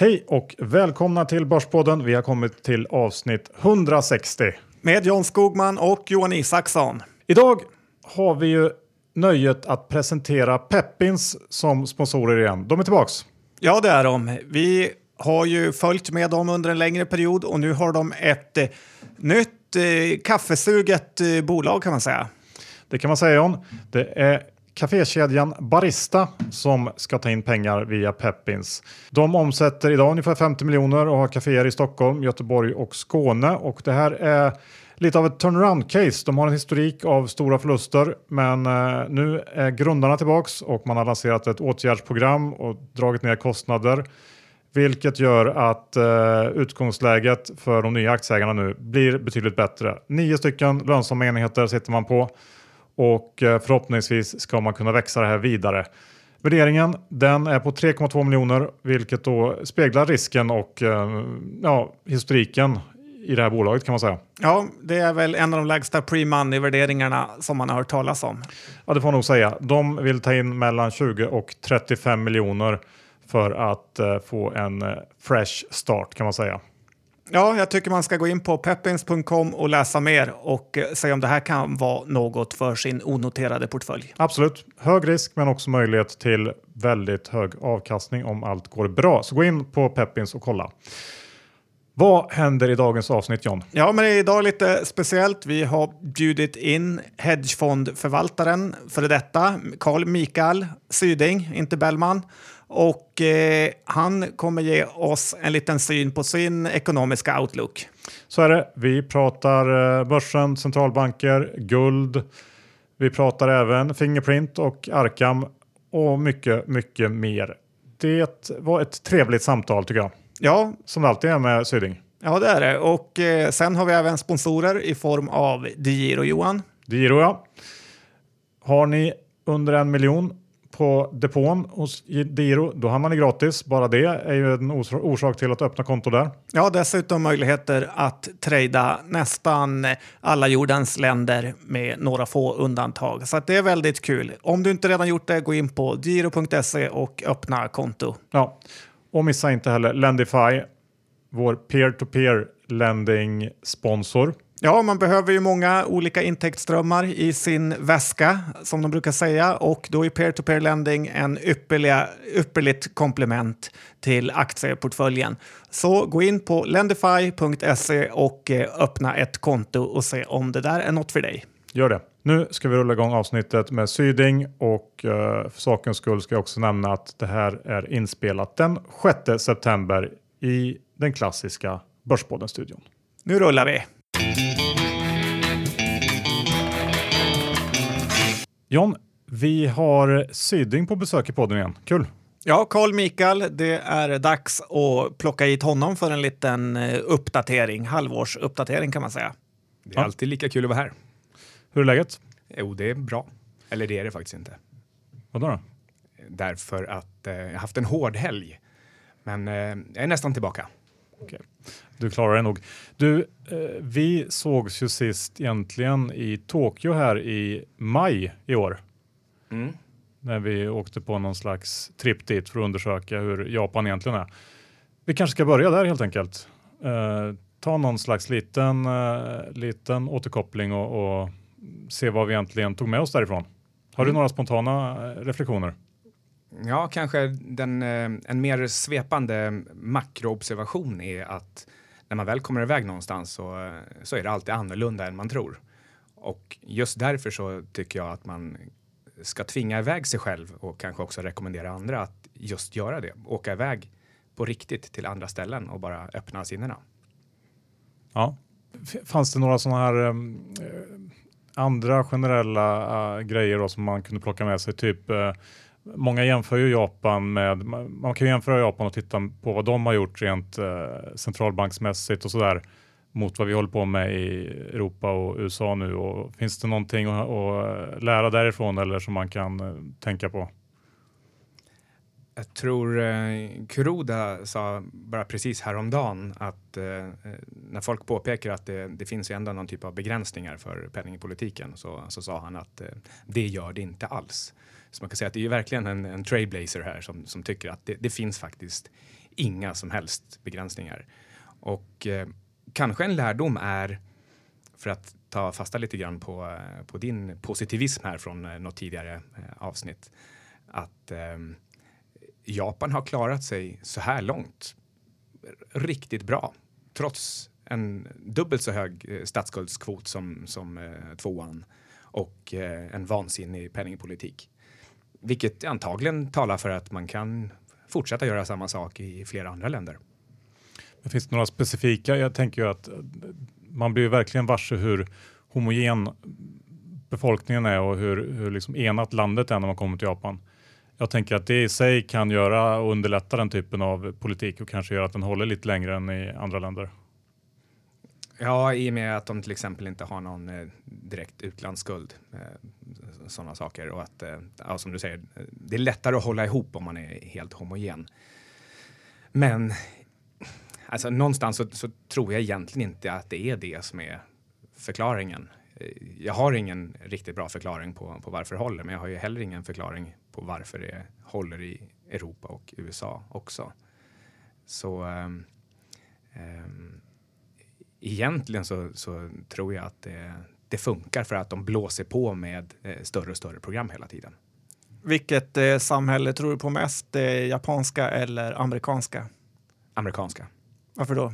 Hej och välkomna till Börspodden. Vi har kommit till avsnitt 160. Med John Skogman och Johan Isaksson. Idag har vi ju nöjet att presentera Peppins som sponsorer igen. De är tillbaks. Ja, det är de. Vi har ju följt med dem under en längre period och nu har de ett eh, nytt eh, kaffesuget eh, bolag kan man säga. Det kan man säga John. Det är kafékedjan Barista som ska ta in pengar via Peppins. De omsätter idag ungefär 50 miljoner och har kaféer i Stockholm, Göteborg och Skåne. Och det här är lite av ett turnaround-case. De har en historik av stora förluster, men eh, nu är grundarna tillbaks och man har lanserat ett åtgärdsprogram och dragit ner kostnader. Vilket gör att eh, utgångsläget för de nya aktieägarna nu blir betydligt bättre. Nio stycken lönsamma enheter sitter man på och eh, förhoppningsvis ska man kunna växa det här vidare. Värderingen den är på 3,2 miljoner vilket då speglar risken och eh, ja, historiken i det här bolaget kan man säga. Ja, det är väl en av de lägsta pre-money-värderingarna som man har hört talas om. Ja, det får man nog säga. De vill ta in mellan 20 och 35 miljoner för att uh, få en fresh start kan man säga. Ja, jag tycker man ska gå in på peppins.com och läsa mer och uh, se om det här kan vara något för sin onoterade portfölj. Absolut. Hög risk men också möjlighet till väldigt hög avkastning om allt går bra. Så gå in på Peppins och kolla. Vad händer i dagens avsnitt John? Ja, men idag är lite speciellt. Vi har bjudit in hedgefondförvaltaren för detta, Carl Mikael Syding, inte Bellman. Och eh, han kommer ge oss en liten syn på sin ekonomiska outlook. Så är det. Vi pratar eh, börsen, centralbanker, guld. Vi pratar även Fingerprint och Arkham och mycket, mycket mer. Det var ett trevligt samtal tycker jag. Ja, som det alltid är med Syding. Ja, det är det. Och eh, sen har vi även sponsorer i form av DeGiro, Johan. DeGiro, ja. Har ni under en miljon på depån hos DeGiro, då hamnar ni gratis. Bara det är ju en orsak till att öppna konto där. Ja, dessutom möjligheter att trada nästan alla jordens länder med några få undantag. Så det är väldigt kul. Om du inte redan gjort det, gå in på giro.se och öppna konto. Ja, och missa inte heller Lendify, vår peer-to-peer lending sponsor. Ja, man behöver ju många olika intäktsströmmar i sin väska som de brukar säga och då är peer-to-peer lending en ypperliga, ypperligt komplement till aktieportföljen. Så gå in på lendify.se och eh, öppna ett konto och se om det där är något för dig. Gör det. Nu ska vi rulla igång avsnittet med Syding och uh, för sakens skull ska jag också nämna att det här är inspelat den 6 september i den klassiska Börspodden-studion. Nu rullar vi! John, vi har Syding på besök i podden igen. Kul! Ja, Carl Mikael, det är dags att plocka hit honom för en liten eh, uppdatering, halvårsuppdatering kan man säga. Det är ja. alltid lika kul att vara här. Hur är läget? Jo, det är bra. Eller det är det faktiskt inte. Vadå då? Därför att eh, jag har haft en hård helg. Men eh, jag är nästan tillbaka. Okay. Du klarar det nog. Du, eh, vi sågs ju sist egentligen i Tokyo här i maj i år. Mm. När vi åkte på någon slags tripp dit för att undersöka hur Japan egentligen är. Vi kanske ska börja där helt enkelt. Eh, ta någon slags liten, eh, liten återkoppling och, och se vad vi egentligen tog med oss därifrån. Har du mm. några spontana eh, reflektioner? Ja, kanske den, eh, en mer svepande makroobservation är att när man väl kommer iväg någonstans så, så är det alltid annorlunda än man tror. Och just därför så tycker jag att man ska tvinga iväg sig själv och kanske också rekommendera andra att just göra det. Åka iväg på riktigt till andra ställen och bara öppna sinnena. Ja. Fanns det några sådana här um, andra generella uh, grejer då som man kunde plocka med sig? Typ uh, Många jämför ju Japan med, man kan jämföra Japan och titta på vad de har gjort rent eh, centralbanksmässigt och sådär mot vad vi håller på med i Europa och USA nu. Och finns det någonting att, att eh, lära därifrån eller som man kan eh, tänka på? Jag tror eh, Kuroda sa bara precis häromdagen att eh, när folk påpekar att det, det finns ju ändå någon typ av begränsningar för penningpolitiken så, så sa han att eh, det gör det inte alls. Så man kan säga att det är verkligen en, en trailblazer här som, som tycker att det, det finns faktiskt inga som helst begränsningar. Och eh, kanske en lärdom är, för att ta fasta lite grann på, eh, på din positivism här från eh, något tidigare eh, avsnitt, att eh, Japan har klarat sig så här långt riktigt bra, trots en dubbelt så hög eh, statsskuldskvot som, som eh, tvåan och eh, en vansinnig penningpolitik. Vilket antagligen talar för att man kan fortsätta göra samma sak i flera andra länder. Det finns några specifika, jag tänker ju att man blir verkligen varse hur homogen befolkningen är och hur, hur liksom enat landet är när man kommer till Japan. Jag tänker att det i sig kan göra och underlätta den typen av politik och kanske göra att den håller lite längre än i andra länder. Ja, i och med att de till exempel inte har någon eh, direkt utlandsskuld. Eh, Sådana saker och att, eh, ja, som du säger, det är lättare att hålla ihop om man är helt homogen. Men alltså, någonstans så, så tror jag egentligen inte att det är det som är förklaringen. Eh, jag har ingen riktigt bra förklaring på, på varför det håller, men jag har ju heller ingen förklaring på varför det håller i Europa och USA också. Så um, um, egentligen så, så tror jag att det, det funkar för att de blåser på med eh, större och större program hela tiden. Vilket eh, samhälle tror du på mest? Det japanska eller amerikanska? Amerikanska. Varför då?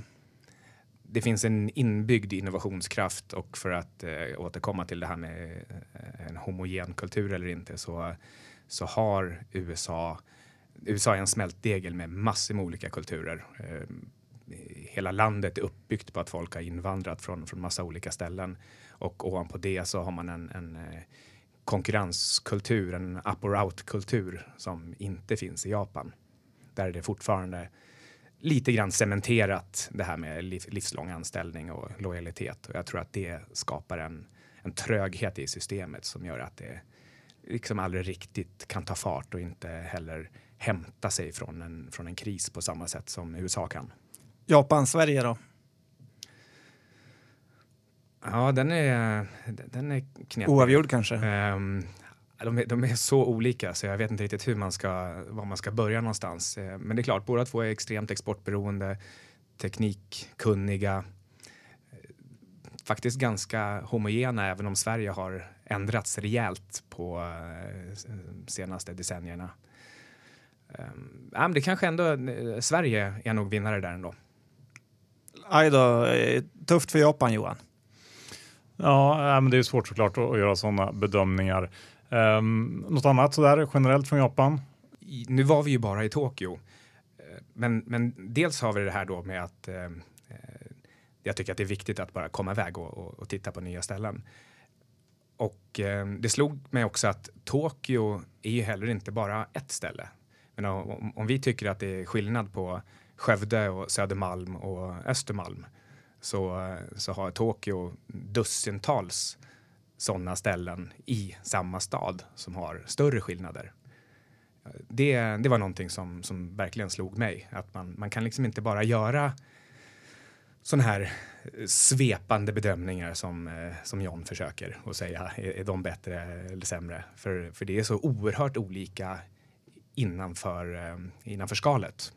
Det finns en inbyggd innovationskraft och för att eh, återkomma till det här med eh, en homogen kultur eller inte så, så har USA USA är en smältdegel med massor med olika kulturer. Eh, hela landet är uppbyggt på att folk har invandrat från, från massa olika ställen och ovanpå det så har man en, en eh, konkurrenskultur, en up or out-kultur som inte finns i Japan. Där är det fortfarande lite grann cementerat det här med liv, livslång anställning och lojalitet och jag tror att det skapar en, en tröghet i systemet som gör att det liksom aldrig riktigt kan ta fart och inte heller hämta sig från en, från en kris på samma sätt som USA kan. Japan, Sverige då? Ja, den är, den är knepig. Oavgjord kanske? Ehm, de, är, de är så olika så jag vet inte riktigt hur man ska, var man ska börja någonstans. Eh, Men det är klart, båda två är extremt exportberoende, teknikkunniga, eh, faktiskt ganska homogena även om Sverige har ändrats rejält på eh, senaste decennierna. Um, det kanske ändå, Sverige är nog vinnare där ändå. Aj då, eh, tufft för Japan Johan. Ja, men det är svårt såklart att, att göra sådana bedömningar. Um, något annat sådär generellt från Japan? nu var vi ju bara i Tokyo. Eh, Men, men dels har vi det här då med att eh, eh, jag tycker att det är viktigt att bara komma iväg och, och, och titta på nya ställen. Och eh, det slog mig också att Tokyo är ju heller inte bara ett ställe. Men om, om vi tycker att det är skillnad på Skövde och Södermalm och Östermalm så, eh, så har Tokyo dussintals sådana ställen i samma stad som har större skillnader det, det var någonting som, som verkligen slog mig. Att man, man kan liksom inte bara göra sådana här eh, svepande bedömningar som, eh, som John försöker och säga är, är de bättre eller sämre? För, för det är så oerhört olika innanför, innanför skalet.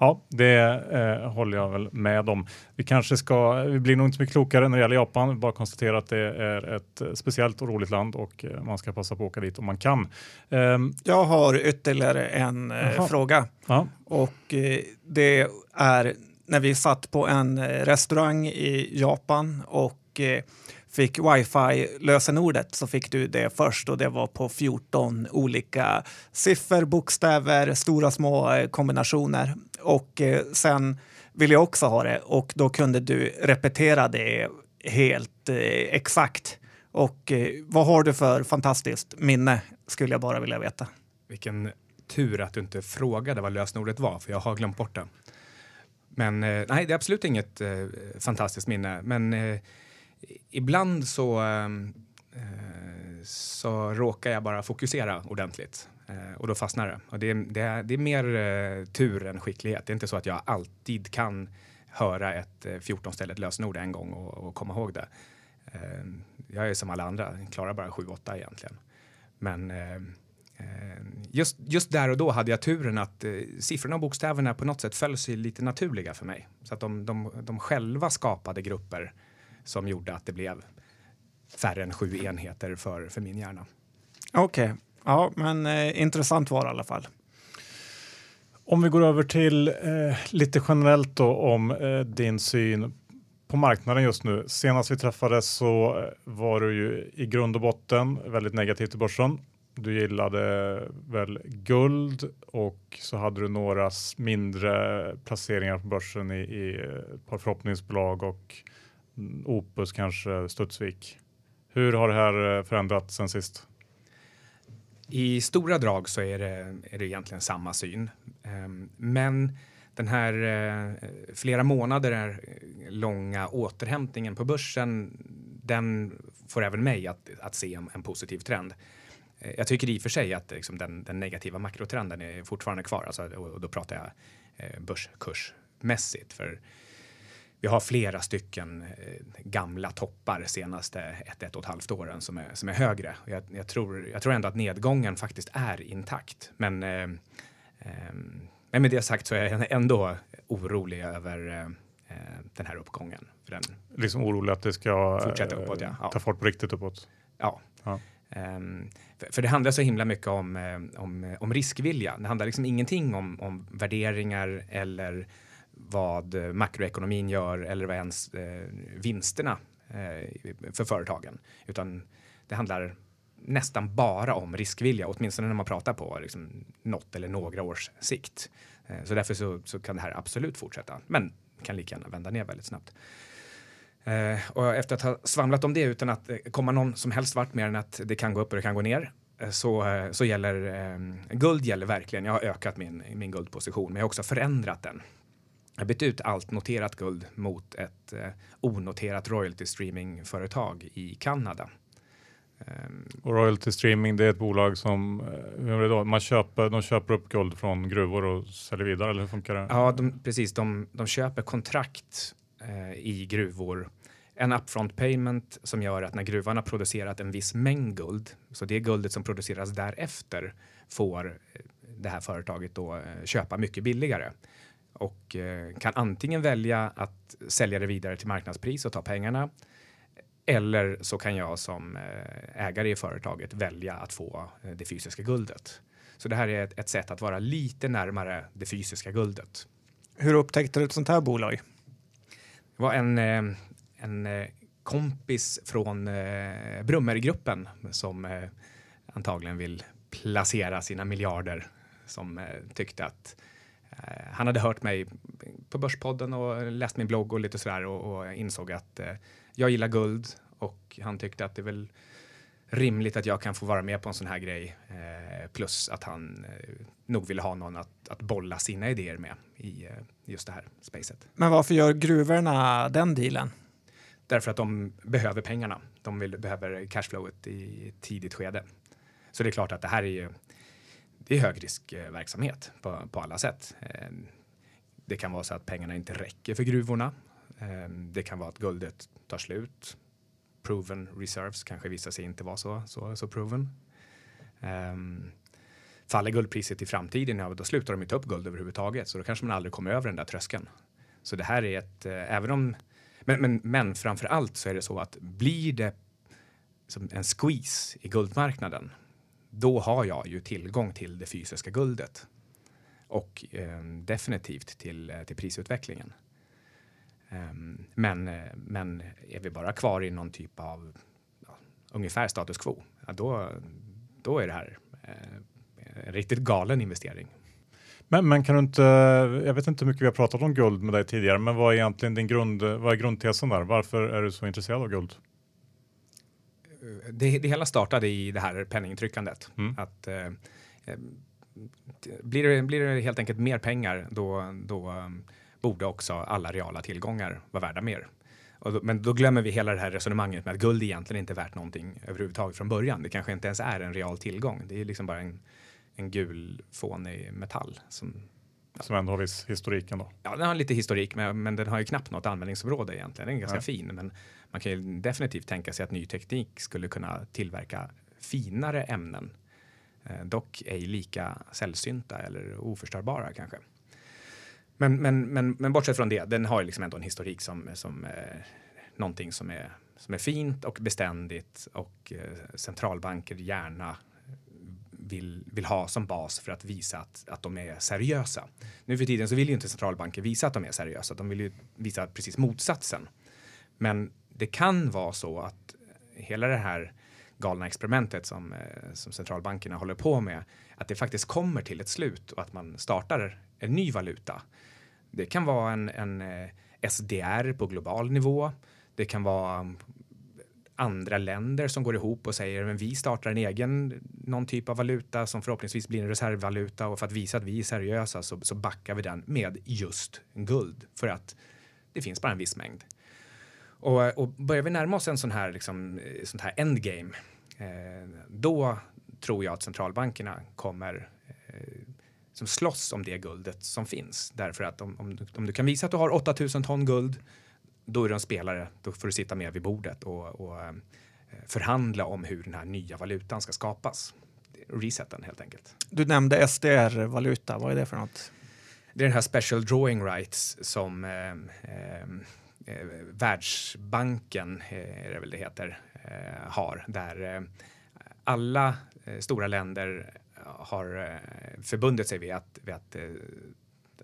Ja, det eh, håller jag väl med om. Vi kanske ska, vi blir nog inte så mycket klokare när det gäller Japan. Bara konstatera att det är ett speciellt och roligt land och eh, man ska passa på att åka dit om man kan. Ehm, Jag har ytterligare en eh, fråga. ja, Och eh, det är när vi satt på en eh, restaurang i Japan och eh, fick wifi-lösenordet så fick du det först och det var på 14 olika siffror, bokstäver, stora små eh, kombinationer. Och eh, sen ville jag också ha det och då kunde du repetera det helt eh, exakt. Och vad har du för fantastiskt minne skulle jag bara vilja veta. Vilken tur att du inte frågade vad lösenordet var, för jag har glömt bort det. Men eh, nej, det är absolut inget eh, fantastiskt minne. Men eh, ibland så, ehm, eh, så råkar jag bara fokusera ordentligt. Eh, och då fastnar det. Och det, är- det, det är mer eh, tur än skicklighet. Det är inte så att jag alltid kan höra ett eh, 14-ställigt lösenord en gång och, och komma ihåg det. Eh, jag är som alla andra, klarar bara 7-8 egentligen. Men eh, just, just där och då hade jag turen att eh, siffrorna och bokstäverna på något sätt föll sig lite naturliga för mig. Så att de, de, de själva skapade grupper som gjorde att det blev färre än sju enheter för, för min hjärna. Okej, okay. ja, men eh, intressant var det i alla fall. Om vi går över till eh, lite generellt då om eh, din syn på marknaden just nu. Senast vi träffades så eh, var du ju i grund och botten väldigt negativ till börsen. Du gillade väl guld och så hade du några mindre placeringar på börsen i, i ett par förhoppningsbolag och Mm, Opus kanske Studsvik. Hur har det här eh, förändrats sen sist? I stora drag så är det, är det egentligen samma syn. Ehm, men den här eh, flera månader eh, långa återhämtningen på börsen, den får även mig att, att se en, en positiv trend. Jag tycker i och för sig att liksom, den, den, negativa makrotrenden är fortfarande kvar, alltså, och, då pratar jag eh, börskursmässigt. För vi har flera stycken eh, gamla toppar senaste ett, ett och ett halvt åren som är, som är högre. Jag, jag, tror, jag tror ändå att nedgången faktiskt är intakt. Men, eh, eh, men med det sagt så är jag ändå orolig över eh, den här uppgången. För den liksom orolig att det ska fortsätta uppåt, ja. ta fart på riktigt uppåt? Ja. ja. Um, för, för, det handlar så himla mycket om, eh, om, om riskvilja. Det handlar liksom ingenting om, om värderingar eller vad eh, makroekonomin gör eller vad ens eh, vinsterna eh, för företagen. Utan det handlar nästan bara om riskvilja, åtminstone när man pratar på liksom, något eller några års sikt. Eh, så därför så, så, kan det här absolut fortsätta, men kan lika gärna vända ner väldigt snabbt. Eh, och efter att ha svamlat om det utan att eh, komma någon som helst vart mer än att det kan gå upp och det kan gå ner eh, så, eh, så gäller eh, guld gäller verkligen. Jag har ökat min, min guldposition, men jag har också förändrat den. Jag bytt ut allt noterat guld mot ett onoterat royalty streaming företag i Kanada. Ehm, och royalty streaming, det är ett bolag som då? Man köper, de köper upp guld från gruvor och säljer vidare, eller hur funkar det? Ja, de, precis. De, de köper kontrakt eh, i gruvor en upfront payment som gör att när gruvan har producerat en viss mängd guld, så det guldet som produceras därefter får eh, det här företaget då eh, köpa mycket billigare och eh, kan antingen välja att sälja det vidare till marknadspris och ta pengarna eller så kan jag som ägare i företaget välja att få det fysiska guldet. Så det här är ett, ett sätt att vara lite närmare det fysiska guldet. Hur upptäckte du ett sånt här bolag? Det var en, eh, en eh, kompis från eh, Brummergruppen som antagligen vill placera sina miljarder som tyckte att han hade hört mig på Börspodden och läst min blogg och lite sådär och, och insåg att jag gillar guld och han tyckte att det är väl rimligt att jag kan få vara med på en sån här grej. Eh, plus att han eh, nog vill ha någon att, att bolla sina idéer med i eh, just det här spacet. Men varför gör gruvorna den dealen? Därför att de behöver pengarna. De vill, behöver cashflowet i tidigt skede. Så det är klart att det här är ju det är högriskverksamhet på, på alla sätt. Eh, det kan vara så att pengarna inte räcker för gruvorna. Eh, det kan vara att guldet tar slut proven reserves kanske visar sig inte vara så, så, så proven. Eh, faller guldpriset i framtiden, ja, då slutar de inte upp guld överhuvudtaget, så då kanske man aldrig kommer över den där tröskeln. Så det här är ett, även om, men, men, men framför allt så är det så att blir det som en squeeze i guldmarknaden, då har jag ju tillgång till det fysiska guldet och eh, definitivt till, eh, till prisutvecklingen. Ehm, men, eh, men är vi bara kvar i någon typ av ja, ungefär status quo, ja, då, då är det här eh, en riktigt galen investering. Men, men kan du inte, jag vet inte hur mycket vi har pratat om guld med dig tidigare, men vad är egentligen din grund, vad är grundtesen där? Varför är du så intresserad av guld? Det, det hela startade i det här penningtryckandet. Mm. Att, eh, eh blir, det, blir det helt enkelt mer pengar då, då borde också alla reala tillgångar vara värda mer. Då, men då glömmer vi hela det här resonemanget med att guld egentligen inte är värt någonting överhuvudtaget från början. Det kanske inte ens är en real tillgång. Det är liksom bara en, en gul fånig metall som som ändå har viss historik ändå. Ja, den har lite historik, men, men den har ju knappt något användningsområde egentligen. Den är ganska Nej. fin, men man kan ju definitivt tänka sig att ny teknik skulle kunna tillverka finare ämnen Eh, dock ej lika sällsynta eller oförstörbara kanske. Men, men, men, men bortsett från det, den har liksom ändå en historik som, som eh, någonting som är, som är fint och beständigt och eh, centralbanker gärna vill, vill ha som bas för att visa att, att de är seriösa. Nu för tiden så vill ju inte centralbanker visa att de är seriösa. De vill ju visa precis motsatsen. Men det kan vara så att eh, hela det här galna experimentet som, eh, som centralbankerna håller på med, att det faktiskt kommer till ett slut och att man startar en ny valuta. Det kan vara en, en eh, SDR på global nivå. Det kan vara andra länder som går ihop och säger men vi startar en egen någon typ av valuta som förhoppningsvis blir en reservvaluta och för att visa att vi är seriösa så, så backar vi den med just guld för att det finns bara en viss mängd. Och, och börjar vi närma oss en sån här, liksom, eh, sånt här endgame, eh, då tror jag att centralbankerna kommer eh, som slåss om det guldet som finns. Därför att om, om, om du kan visa att du har 8000 ton guld, då är du en spelare. Då får du sitta med vid bordet och, och eh, förhandla om hur den här nya valutan ska skapas. Reseten helt enkelt. Du nämnde SDR-valuta. Vad är det för något? Det är den här special drawing rights som eh, eh, eh, Världsbanken, eh, är det väl det heter, eh, har. Där alla stora länder har förbundit sig vid att, vid att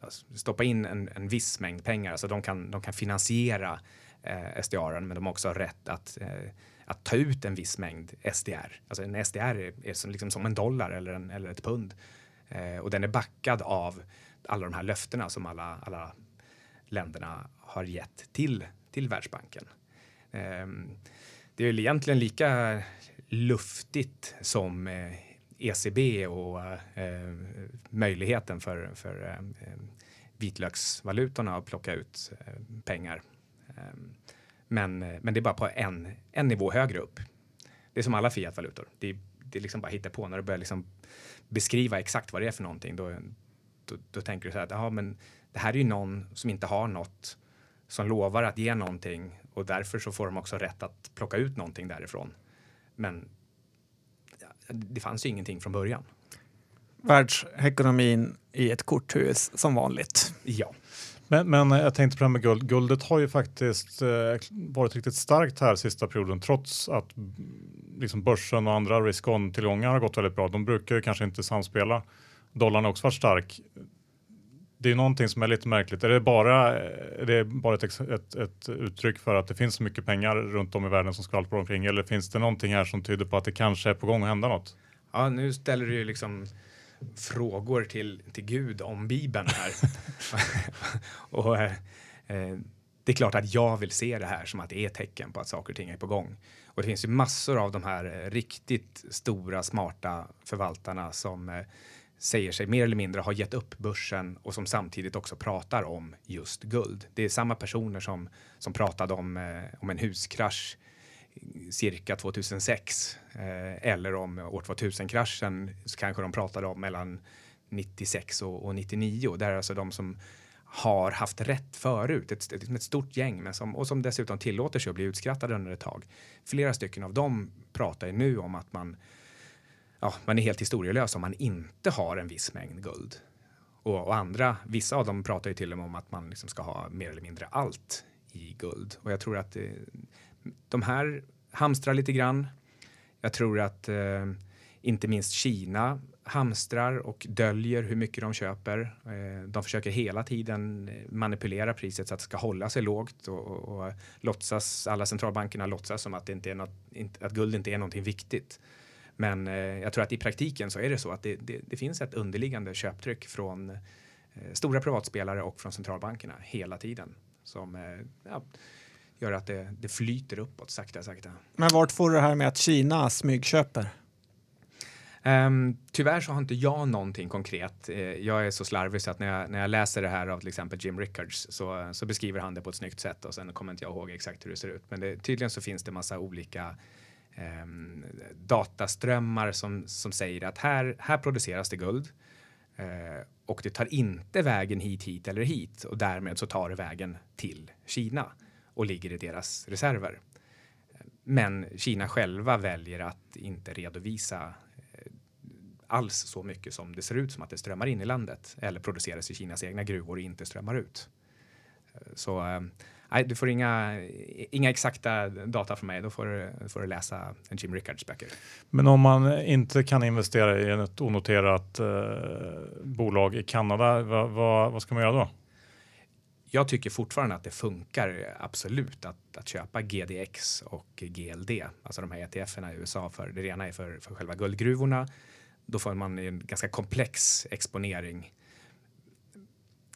alltså, stoppa in en, en viss mängd pengar. Alltså de kan, de kan finansiera eh, SDR, men de har också rätt att, eh, att ta ut en viss mängd SDR. Alltså en SDR är, är som, liksom som en dollar eller, en, eller ett pund. Eh, och den är backad av alla de här löftena som alla, alla länderna har gett till, till Världsbanken. Eh, det är egentligen lika luftigt som eh, ECB och eh, möjligheten för, för eh, vitlöksvalutorna att plocka ut eh, pengar. Eh, men, men det är bara på en, en nivå högre upp. Det är som alla fiatvalutor. Det, det är liksom bara hitta på när du börjar liksom beskriva exakt vad det är för någonting. Då, då, då tänker du så här att aha, men det här är ju någon som inte har något som lovar att ge någonting och därför så får de också rätt att plocka ut någonting därifrån. Men det fanns ju ingenting från början. Världsekonomin i ett korthus som vanligt. Ja. Men, men jag tänkte på det här med guld. Guldet har ju faktiskt eh, varit riktigt starkt här sista perioden trots att mm, liksom börsen och andra risk-on-tillgångar har gått väldigt bra. De brukar ju kanske inte samspela. Dollarn har också varit stark. Det är någonting som är lite märkligt. Är det bara, är det bara ett, ett, ett uttryck för att det finns så mycket pengar runt om i världen som skvalpar omkring? Eller finns det någonting här som tyder på att det kanske är på gång att hända något? Ja, nu ställer du ju liksom frågor till, till Gud om Bibeln här. och, eh, det är klart att jag vill se det här som att det är tecken på att saker och ting är på gång. Och det finns ju massor av de här eh, riktigt stora, smarta förvaltarna som eh, säger sig mer eller mindre ha gett upp börsen och som samtidigt också pratar om just guld. Det är samma personer som, som pratade om, eh, om en huskrasch eh, cirka 2006 eh, eller om år 2000-kraschen så kanske de pratade om mellan 96 och, och 99. Det är alltså de som har haft rätt förut, ett, ett, ett stort gäng men som, och som dessutom tillåter sig att bli utskrattade under ett tag. Flera stycken av dem pratar ju nu om att man, ja, man är helt historielös om man inte har en viss mängd guld. Och, och andra, vissa av dem pratar ju till och med om att man liksom ska ha mer eller mindre allt i guld. Och jag tror att eh, de här hamstrar lite grann. Jag tror att eh, inte minst Kina hamstrar och döljer hur mycket de köper. Eh, de försöker hela tiden eh, manipulera priset så att det ska hålla sig lågt och, och, och låtsas, alla centralbankerna låtsas som att, det inte är något, att guld inte är någonting viktigt. Men eh, jag tror att i praktiken så är det så att det, det, det finns ett underliggande köptryck från eh, stora privatspelare och från centralbankerna hela tiden som eh, ja, gör att det, det flyter uppåt sakta, sakta. Men vart får du det här med att Kina smygköper? Um, tyvärr så har inte jag någonting konkret. Uh, jag är så slarvig så att när jag, när jag läser det här av till exempel Jim Rickards så, så beskriver han det på ett snyggt sätt och sen kommer inte jag ihåg exakt hur det ser ut. Men det, tydligen så finns det massa olika Ehm, dataströmmar som, som säger att här, här produceras det guld eh, och det tar inte vägen hit, hit eller hit och därmed så tar det vägen till Kina och ligger i deras reserver. Men Kina själva väljer att inte redovisa eh, alls så mycket som det ser ut som att det strömmar in i landet eller produceras i Kinas egna gruvor och inte strömmar ut. Så eh, nej, du får inga, inga exakta data från mig. Då får, får du läsa en Jim Rickards böcker. Men om man inte kan investera i ett onoterat eh, bolag i Kanada, vad, vad, vad ska man göra då? Jag tycker fortfarande att det funkar absolut att, att köpa GDX och GLD, alltså de här ETFerna i USA. För det ena är för, för själva guldgruvorna. Då får man en ganska komplex exponering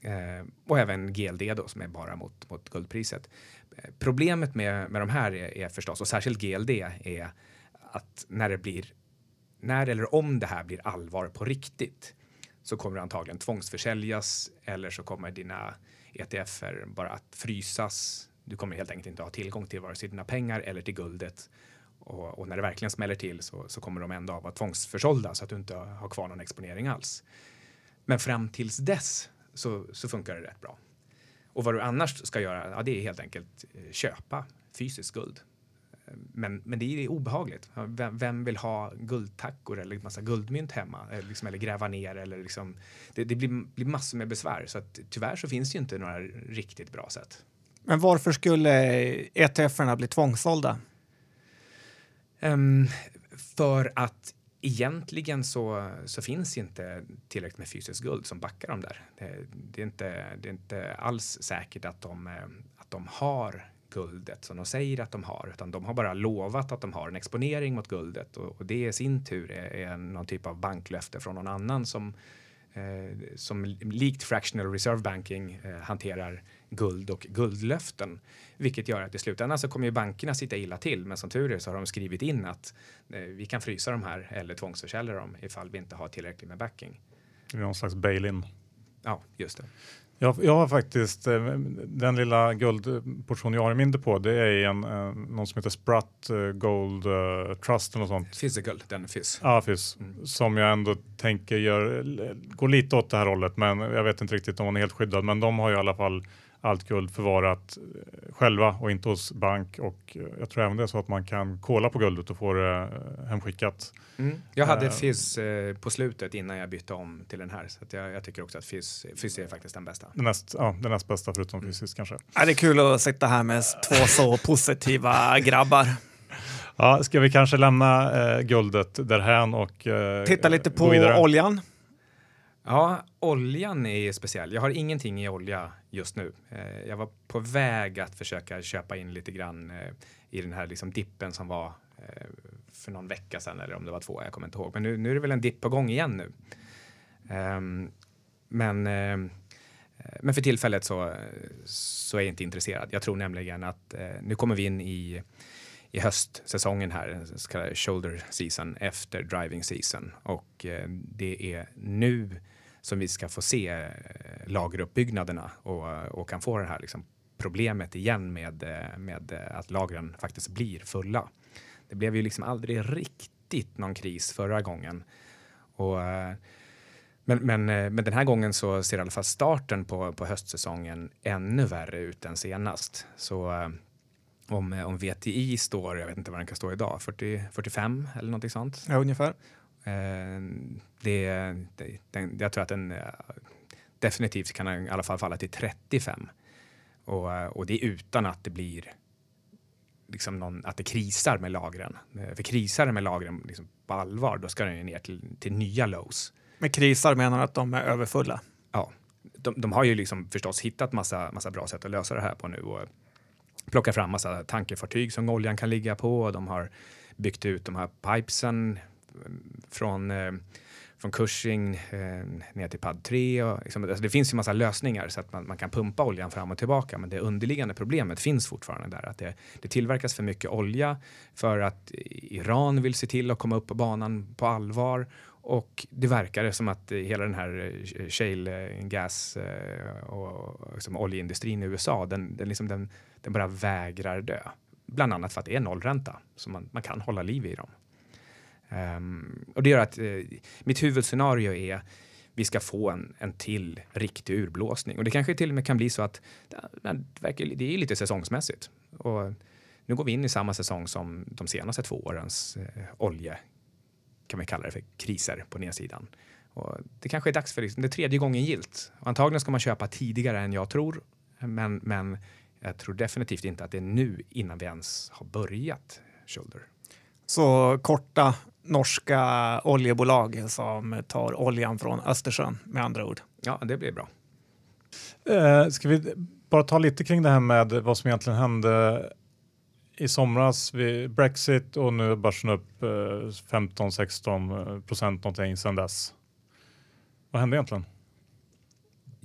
Eh, och även GLD då som är bara mot, mot guldpriset. Eh, problemet med, med de här är, är förstås, och särskilt GLD, är att när det blir, när eller om det här blir allvar på riktigt så kommer det antagligen tvångsförsäljas eller så kommer dina ETFer bara att frysas. Du kommer helt enkelt inte ha tillgång till vare sig dina pengar eller till guldet. Och, och när det verkligen smäller till så, så kommer de ändå vara tvångsförsålda så att du inte har kvar någon exponering alls. Men fram tills dess så, så funkar det rätt bra. Och vad du annars ska göra, ja, det är helt enkelt eh, köpa fysiskt guld. Men, men det är obehagligt. Vem, vem vill ha guldtackor eller massa guldmynt hemma? Eller, liksom, eller gräva ner eller liksom, det, det, blir, blir massor med besvär. Så att, tyvärr så finns det ju inte några riktigt bra sätt. Men varför skulle ETFerna bli tvångssålda? Um, för att egentligen så, så finns inte tillräckligt med fysiskt guld som backar dem där. Det, det, är, inte, det är inte alls säkert att de, eh, att de har guldet som de säger att de har, utan de har bara lovat att de har en exponering mot guldet och, och det i sin tur är, är någon typ av banklöfte från någon annan som, eh, som likt fractional reserve banking eh, hanterar guld och guldlöften. Vilket gör att i slutändan så kommer ju bankerna sitta illa till. Men som tur är så har de skrivit in att eh, vi kan frysa de här eller tvångsförsälja dem ifall vi inte har tillräckligt med backing. Det är någon slags bail-in. Ja, just det. Jag, jag har faktiskt eh, den lilla guldportion jag har i min depå. Det är en, eh, någon som heter Sprat eh, Gold Trust eller något sånt. Physical, den FIS. Ja, FIS. Mm. Som jag ändå tänker gör, går lite åt det här hållet, men jag vet inte riktigt om hon är helt skyddad. Men de har ju i alla fall allt guld förvarat eh, själva och inte hos bank. Och eh, jag tror även det är så att man kan kolla på guldet och få det eh, hemskickat. Mm. Jag hade uh, Fizz på slutet innan jag bytte om till den här. Så jag, jag, tycker också att Fizz, Fizz är faktiskt den bästa. Den näst, ja, den näst bästa förutom mm. fysiskt kanske. Ja, det är kul att sitta här med två så positiva grabbar. Ja, ska vi kanske lämna eh, guldet därhän och eh, titta lite på oljan? Ja, oljan är speciell. Jag har ingenting i olja just nu. Eh, jag var på väg att försöka köpa in lite grann eh, i den här liksom dippen som var eh, för någon vecka sedan eller om det var två, jag kommer inte ihåg. Men nu, nu är det väl en dipp på gång igen nu. Ehm, men, men för tillfället så, så är jag inte intresserad. Jag tror nämligen att nu kommer vi in i i höstsäsongen här, så kallade shoulder season efter driving season och det är nu som vi ska få se eh, lageruppbyggnaderna och, och kan få det här liksom problemet igen med, eh, med eh, att lagren faktiskt blir fulla. Det blev ju liksom aldrig riktigt någon kris förra gången. Och, men, men, men den här gången så ser i alla fall starten på, på höstsäsongen ännu värre ut än senast. Så om, om VTI står, jag vet inte vad den kan stå idag, 40, 45 eller någonting sånt. Ja, ungefär. Eh, det, det, den, jag tror att den eh, definitivt kan i alla fall falla till 35. Och, eh, och det är utan att det blir liksom någon, att det krisar med lagren. För krisar det med lagren liksom på allvar, då ska den ju ner till, till nya lows. Med krisar menar du att de är överfulla? Ja, de, de, har ju liksom förstås hittat massa, massa bra sätt att lösa det här på nu och plocka fram massa tankerfartyg som oljan kan ligga på. De har byggt ut de här pipesen från, eh, från Cushing eh, ner till PAD 3. Och, liksom, alltså det finns ju massa lösningar så att man, man, kan pumpa oljan fram och tillbaka. Men det underliggande problemet finns fortfarande där. Att det, det tillverkas för mycket olja för att Iran vill se till att komma upp på banan på allvar. Och det verkar som att hela den här eh, shale eh, gas eh, och liksom oljeindustrin i USA, den, den, liksom den, den bara vägrar dö. Bland annat för att det är nollränta, så man, man kan hålla liv i dem. Um, och det gör att uh, mitt huvudscenario är vi ska få en, en till riktig urblåsning. Och det kanske till och med kan bli så att det är lite säsongsmässigt. Och nu går vi in i samma säsong som de senaste två årens eh, olje, kan vi kalla det för kriser på nedsidan. Och det kanske är dags för liksom, det tredje gången gilt. Antagligen ska man köpa tidigare än jag tror, men, men jag tror definitivt inte att det är nu innan vi ens har börjat shoulder. Så korta norska oljebolag som tar oljan från Östersjön med andra ord. Ja, det blir bra. Eh, ska vi bara ta lite kring det här med vad som egentligen hände i somras vid Brexit och nu är börsen upp 15-16 eh, procent någonting sedan dess. Vad hände egentligen?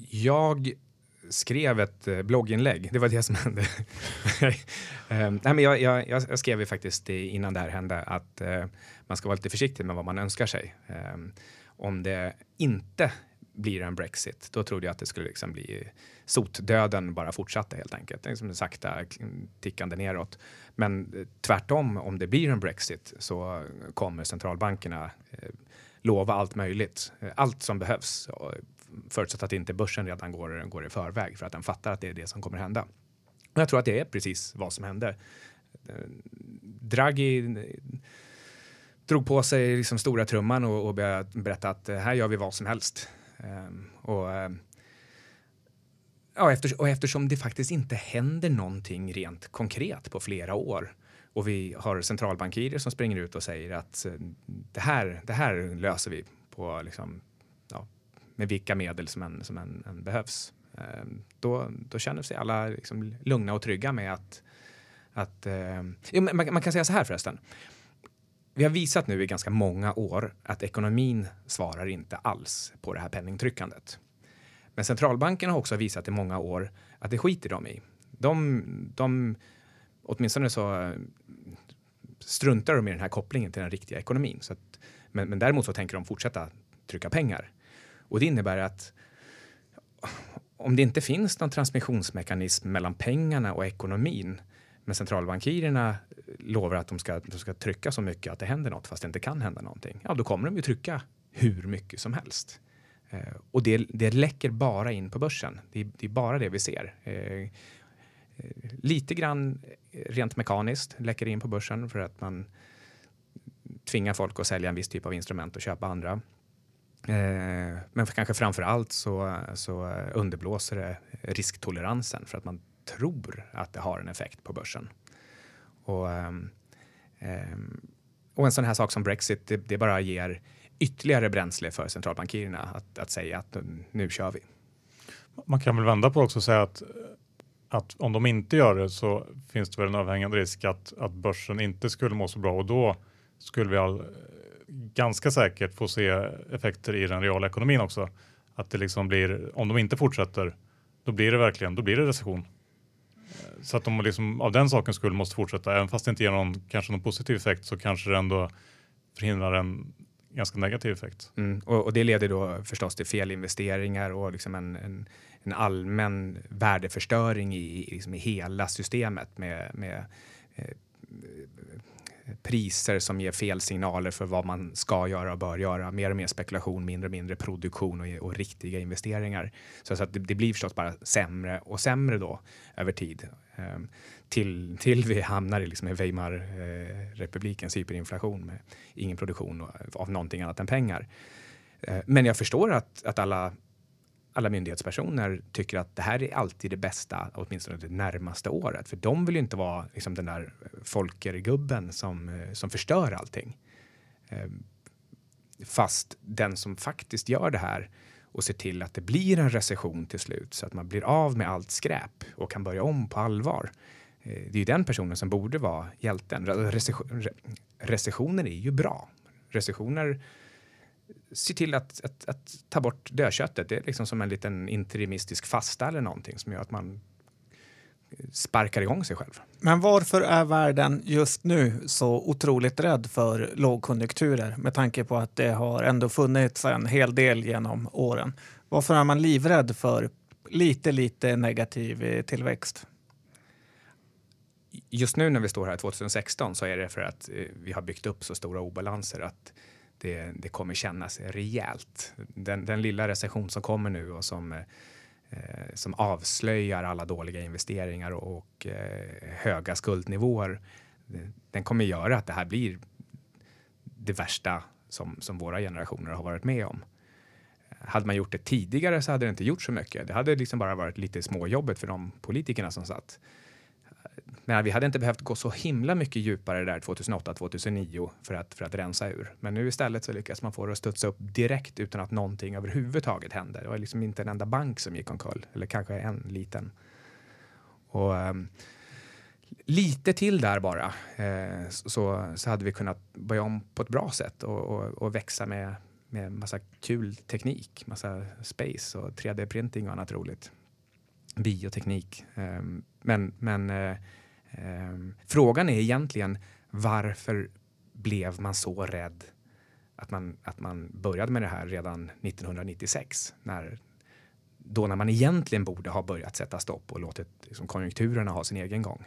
Jag skrev ett eh, blogginlägg. Det var det som hände. um, nej, men jag, jag, jag, skrev ju faktiskt innan det här hände att uh, man ska vara lite försiktig med vad man önskar sig. Um, om det inte blir en Brexit, då trodde jag att det skulle liksom bli sotdöden bara fortsatte helt enkelt. Liksom sakta tickande neråt. Men tvärtom, om det blir en Brexit så kommer centralbankerna eh, lova allt möjligt, allt som behövs förutsatt att inte börsen redan går, går i förväg för att den fattar att det är det som kommer hända. Och jag tror att det är precis vad som hände. Eh, Draghi eh, drog på sig liksom stora trumman och, och började berätta att eh, här gör vi vad som helst. Um, och, ehm, ja, efter, och eftersom det faktiskt inte händer någonting rent konkret på flera år och vi har centralbankirer som springer ut och säger att det här, det här löser vi på liksom, med vilka medel som än, som än, än behövs. Ehm, då, då känner sig alla liksom lugna och trygga med att, att uh, man, man kan säga så här förresten vi har visat nu i ganska många år att ekonomin svarar inte alls på det här penningtryckandet. Men centralbanken har också visat i många år att det skiter de i. De, de, åtminstone så eh, struntar de i den här kopplingen till den riktiga ekonomin. Så att, men, men däremot så tänker de fortsätta trycka pengar. Och det innebär att om det inte finns någon transmissionsmekanism mellan pengarna och ekonomin men centralbankirerna lovar att de ska, de ska trycka så mycket att det händer något fast det inte kan hända någonting. Ja, då kommer de ju trycka hur mycket som helst. Eh, och det, det läcker bara in på börsen. Det, det är bara det vi ser. Eh, eh lite grann rent mekaniskt läcker in på börsen för att man tvingar folk att sälja en viss typ av instrument och köpa andra. Eh, men kanske framför allt så, så underblåser det risktoleransen för att man tror att det har en effekt på börsen. Och, ehm, ehm, och en sån här sak som Brexit, det, det, bara ger ytterligare bränsle för centralbankirerna att, att säga att mm, nu kör vi. Man kan väl vända på det också och säga att, att om de inte gör det så finns det väl en överhängande risk att, att börsen inte skulle må så bra och då skulle vi all, ganska säkert få se effekter i den reala ekonomin också. Att det liksom blir, om de inte fortsätter, då blir det verkligen, då blir det recession. Eh, så att de liksom, av den sakens skull måste fortsätta, även fast det inte ger någon, kanske någon positiv effekt så kanske det ändå förhindrar en ganska negativ effekt. Mm, och, och, det leder då förstås till felinvesteringar och liksom en, en, en allmän värdeförstöring i, liksom i hela systemet med, med eh, priser som ger fel signaler för vad man ska göra och bör göra. Mer och mer spekulation, mindre och mindre produktion och, och riktiga investeringar. Så, så att det, det, blir förstås bara sämre och sämre då över tid. Eh, till, till vi hamnar i liksom Weimarrepublikens eh, hyperinflation med ingen produktion av någonting annat än pengar. Eh, men jag förstår att, att alla alla myndighetspersoner tycker att det här är alltid det bästa, åtminstone det närmaste året. För de vill ju inte vara liksom, den där folkergubben som, eh, som förstör allting. Eh, fast den som faktiskt gör det här och ser till att det blir en recession till slut så att man blir av med allt skräp och kan börja om på allvar. Eh, det är ju den personen som borde vara hjälten. Recessioner är ju bra. Recessioner se till att, att, att, ta bort dödköttet. Det är liksom som en liten interimistisk fasta eller någonting som gör att man sparkar igång sig själv. Men varför är världen just nu så otroligt rädd för lågkonjunkturer med tanke på att det har ändå funnits en hel del genom åren? Varför är man livrädd för lite, lite negativ tillväxt? Just nu när vi står här 2016 så är det för att eh, vi har byggt upp så stora obalanser att det, det kommer kännas rejält. Den, den lilla recession som kommer nu och som, eh, som avslöjar alla dåliga investeringar och, och eh, höga skuldnivåer. Den kommer göra att det här blir det värsta som, som våra generationer har varit med om. Hade man gjort det tidigare så hade det inte gjort så mycket. Det hade liksom bara varit lite småjobbet för de politikerna som satt. Men vi hade inte behövt gå så himla mycket djupare där 2008, 2009 för att, för att rensa ur. Men nu istället så lyckas man få det att studsa upp direkt utan att någonting överhuvudtaget händer. Det var liksom inte en enda bank som gick omkull, eller kanske en liten. Och um, lite till där bara eh, så, så hade vi kunnat börja om på ett bra sätt och, och, och växa med, med massa kul teknik, massa space och 3D-printing och annat roligt. Bioteknik. Eh, men men eh, frågan är egentligen varför blev man så rädd att man, att man började med det här redan 1996? När, då när man egentligen borde ha börjat sätta stopp och låtit liksom, konjunkturerna ha sin egen gång.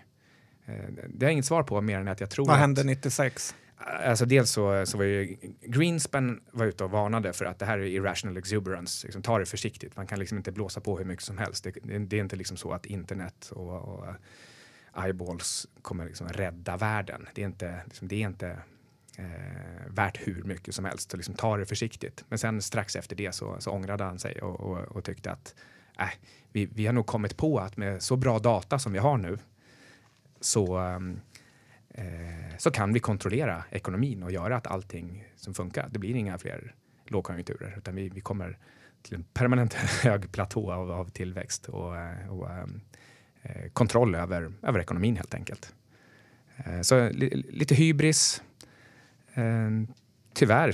Uh, det har jag inget svar på mer än att jag tror Vad hände 96? Alltså dels så, så var ju Greenspan var ute och varnade för att det här är irrational exuberance. Liksom, ta det försiktigt. Man kan liksom inte blåsa på hur mycket som helst. Det, det, det är inte liksom så att internet och, och eyeballs kommer liksom rädda världen. Det är inte, liksom, det är inte eh, värt hur mycket som helst. Så liksom, ta det försiktigt. Men sen strax efter det så, så ångrade han sig och, och, och tyckte att äh, vi, vi har nog kommit på att med så bra data som vi har nu så eh, eh så kan vi kontrollera ekonomin och göra att allting som funkar. Det blir inga fler lågkonjunkturer utan vi, vi kommer till en permanent hög platå av, av tillväxt och, och eh, kontroll över, över ekonomin helt enkelt. Eh, så li, lite hybris. Eh, tyvärr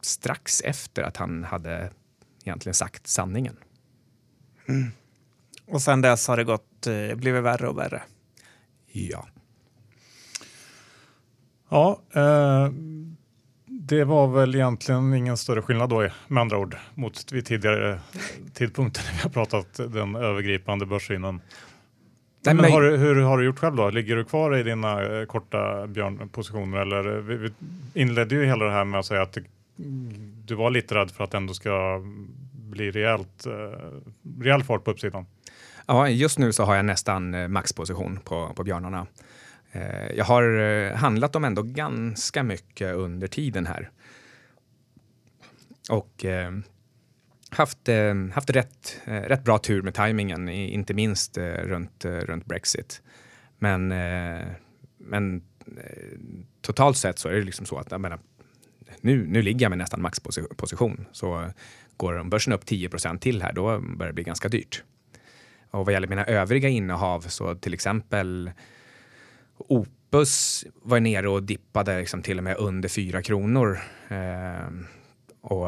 strax efter att han hade egentligen sagt sanningen. Mm. Och sen dess har det gått, eh, blivit värre och värre. Ja. Ja, eh, det var väl egentligen ingen större skillnad då med andra ord mot vid tidigare tidpunkter när vi har pratat den övergripande börssynen. Nej, men har, hur har du gjort själv då? Ligger du kvar i dina eh, korta björnpositioner eller vi, vi inledde ju hela det här med att säga att du var lite rädd för att det ändå ska bli rejält, eh, rejäl fart på uppsidan. Ja, just nu så har jag nästan eh, maxposition på, på björnarna. Eh, jag har eh, handlat dem ändå ganska mycket under tiden här. Och eh, haft, eh, haft rätt, eh, rätt bra tur med tajmingen, inte minst eh, runt, runt Brexit. Men, men totalt sett så är det liksom så att jag menar, nu, nu ligger jag med nästan maxposition. Så går börsen upp 10% till här, då börjar det bli ganska dyrt. Och vad gäller mina övriga innehav så till exempel Opus var nere och dippade liksom till och med under 4 kronor. Eh, och,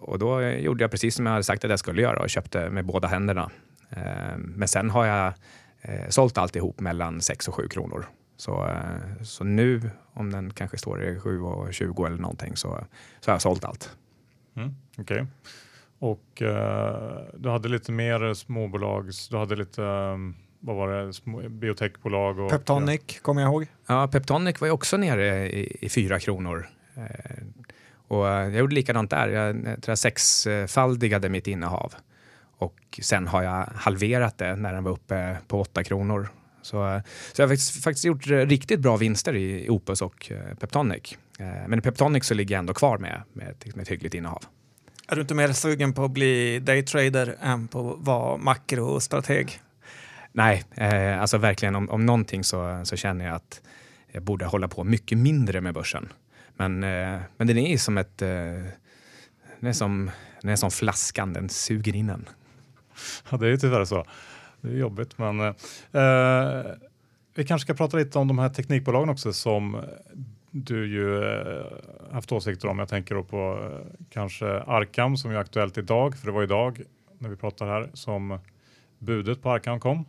och då gjorde jag precis som jag hade sagt att jag skulle göra och köpte med båda händerna. Eh, men sen har jag eh, sålt alltihop mellan 6 och 7 kronor. Så, eh, så nu, om den kanske står i 7 och 20 eller någonting, så, så har jag sålt allt. Mm, Okej. Okay. Och uh, du hade lite mer småbolags, du hade lite um vad var det, biotechbolag? Och, Peptonic ja. kommer jag ihåg. Ja, Peptonic var ju också nere i, i fyra kronor. Eh, och jag gjorde likadant där. Jag, jag tror jag sexfaldigade mitt innehav. Och sen har jag halverat det när den var uppe på åtta kronor. Så, så jag har faktiskt, faktiskt gjort riktigt bra vinster i, Opus och eh, Peptonic. Eh, men i Peptonic så ligger jag ändå kvar med, med, med ett hyggligt innehav. Är du inte mer sugen på att bli daytrader än på att vara makrostrateg? Nej, eh, alltså verkligen om, om någonting så, så känner jag att jag borde hålla på mycket mindre med börsen. Men, eh, men den är som ett... Eh, den, är som, den är som flaskan, den suger in en. Ja, det är ju tyvärr så. Det är jobbigt, men eh, eh, vi kanske ska prata lite om de här teknikbolagen också som du ju eh, haft åsikter om. Jag tänker då på eh, kanske Arkam som är aktuellt idag, för det var idag när vi pratar här som budet på Arkam kom.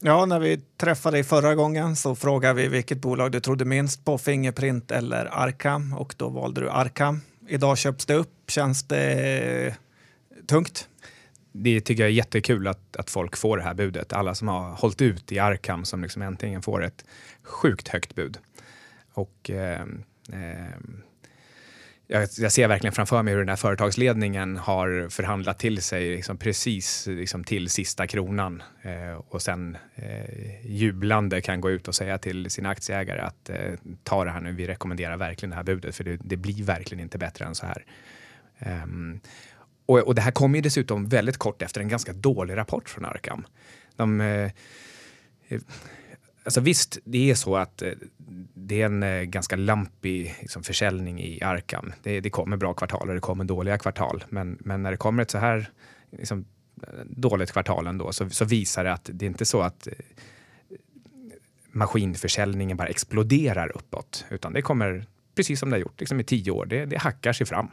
Ja, när vi träffade dig förra gången så frågade vi vilket bolag du trodde minst på, Fingerprint eller Arkham och då valde du Arkham. Idag köps det upp. Känns det eh, tungt? Det tycker jag är jättekul att, att folk får det här budet. Alla som har hållit ut i Arkham som liksom äntligen får ett sjukt högt bud. Och eh, eh, jag, jag, ser verkligen framför mig hur den här företagsledningen har förhandlat till sig liksom precis liksom till sista kronan eh, och sen eh, jublande kan gå ut och säga till sina aktieägare att eh, ta det här nu, vi rekommenderar verkligen det här budet för det, det blir verkligen inte bättre än så här. Um, och, och, det här kom ju dessutom väldigt kort efter en ganska dålig rapport från Arkham. De, eh, Alltså visst, det är så att eh, det är en eh, ganska lampig liksom, försäljning i Arkham. Det, det kommer bra kvartal och det kommer dåliga kvartal. Men, men när det kommer ett så här liksom, eh, dåligt kvartal ändå så, så visar det att det är inte så att maskinförsäljningen bara exploderar uppåt. Utan det kommer, precis som det har gjort liksom i tio år, det, det hackar sig fram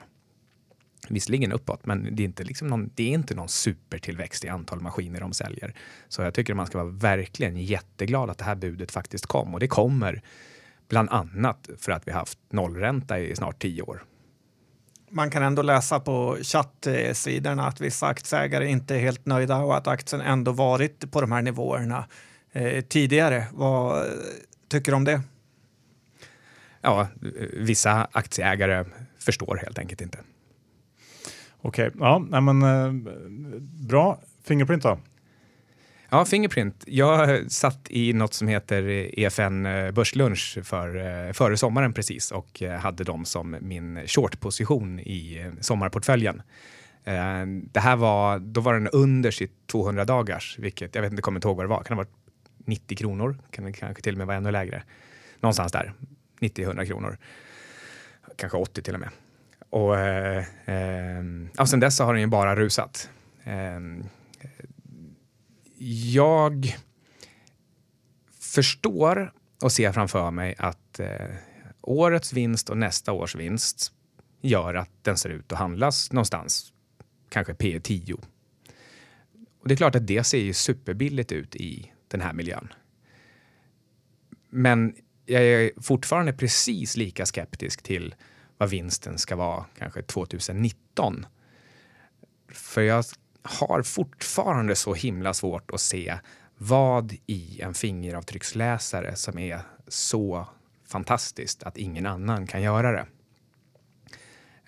visserligen uppåt, men det är inte, liksom någon, det är inte någon supertillväxt i antal maskiner de säljer. Så jag tycker att man ska vara verkligen jätteglad att det här budet faktiskt kom och det kommer bland annat för att vi haft nollränta i snart tio år. Man kan ändå läsa på chattsidorna att vissa aktieägare inte är helt nöjda och att aktien ändå varit på de här nivåerna eh, tidigare. Vad tycker du om det? Ja, vissa aktieägare förstår helt enkelt inte. Okej, okay. ja, nej men eh, bra. Fingerprint då? Ja, Fingerprint. Jag satt i något som heter EFN eh, Börslunch för, eh, före sommaren precis och eh, hade dem som min shortposition i sommarportföljen. Det här var, då var den under sitt 200 dagars, vilket jag vet inte, kommer inte ihåg vad det var. Kan det ha varit 90 kronor? Kan det kanske till och med vara ännu lägre? Någonstans där, 90-100 kronor. Kanske 80 till och med. Och, eh, eh, sen dess har den ju bara rusat. Eh, jag förstår och ser framför mig att eh, årets vinst och nästa års vinst gör att den ser ut att handlas någonstans, kanske P 10. Och det är klart att det ser ju superbilligt ut i den här miljön. Men jag är fortfarande precis lika skeptisk till vad vinsten ska vara kanske 2019. För jag har fortfarande så himla svårt att se vad i en fingeravtrycksläsare som är så fantastiskt att ingen annan kan göra det.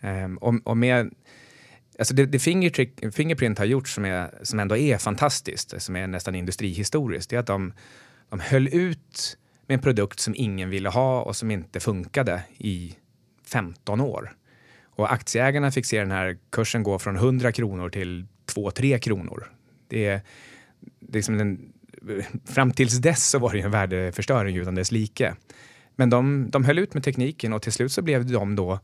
Um, och, och, med, alltså det, det Fingerprint har gjort som, är, som ändå är fantastiskt, som är nästan industrihistoriskt, det är att de, de höll ut med en produkt som ingen ville ha och som inte funkade i 15 år. Och aktieägarna fick se den här kursen gå från 100 kronor till 2-3 kronor. Det är, det är som fram tills dess så var det en värdeförstöring utan dess like. Men de, de höll ut med tekniken och till slut så blev de då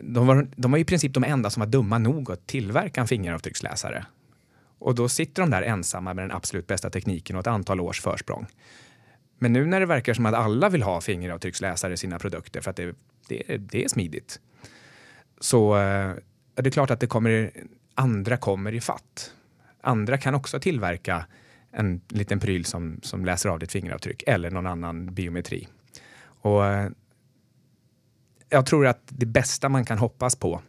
de var, de var i princip de enda som var dumma nog att tillverka en fingeravtrycksläsare. Och då sitter de där ensamma med den absolut bästa tekniken och ett antal års försprång. Men nu när det verkar som att alla vill ha fingeravtrycksläsare i sina produkter för att det det, det är smidigt. Så eh, är det klart att det kommer, andra kommer i fatt. Andra kan också tillverka en liten pryl som, som läser av ditt fingeravtryck eller någon annan biometri. Och eh, jag tror att det bästa man kan hoppas på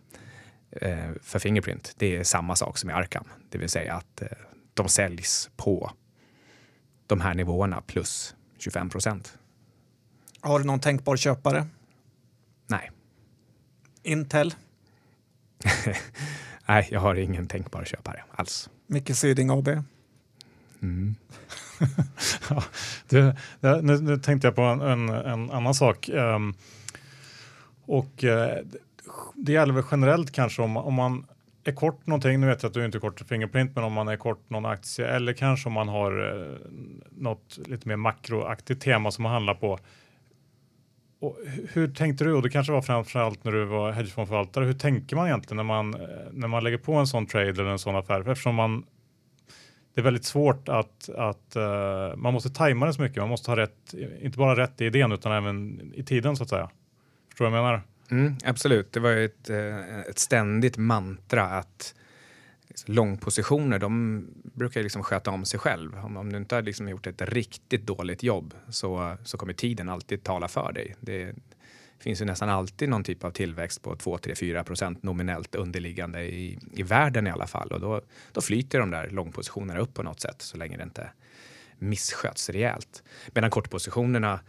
eh, för Fingerprint, det är samma sak som i Arkham. Det vill säga att eh, de säljs på de här nivåerna plus 25 procent. Har du någon tänkbar köpare? Nej. Intel? Nej, jag har ingen tänkbar köpare alls. Micke Syding AB? Mm. ja, det, det, nu, nu, tänkte jag på en, en, en annan sak. Um, och uh, det gäller väl generellt kanske om, om man är kort någonting, nu vet jag att du inte är kort Fingerprint, men om man är kort någon aktie eller kanske om man har eh, något lite mer makroaktigt tema som man handlar på och hur tänkte du, och det kanske var framförallt när du var hedgefondförvaltare, hur tänker man egentligen när man, eh, när man lägger på en sån trade eller en sån affär? Eftersom man, det är väldigt svårt att, att uh, man måste tajma det så mycket, man måste ha rätt, inte bara rätt i idén utan även i tiden så att säga. Förstår du vad jag menar? Mm, absolut, det var ju ett, eh, ett ständigt mantra att långpositioner, de brukar liksom sköta om sig själv. Om, om du inte har liksom gjort ett riktigt dåligt jobb så, så kommer tiden alltid tala för dig. Det finns ju nästan alltid någon typ av tillväxt på 2, 3, 4 procent nominellt underliggande i, i världen i alla fall. Och då, då flyter de där långpositionerna upp på något sätt så länge det inte missköts rejält. Medan kortpositionerna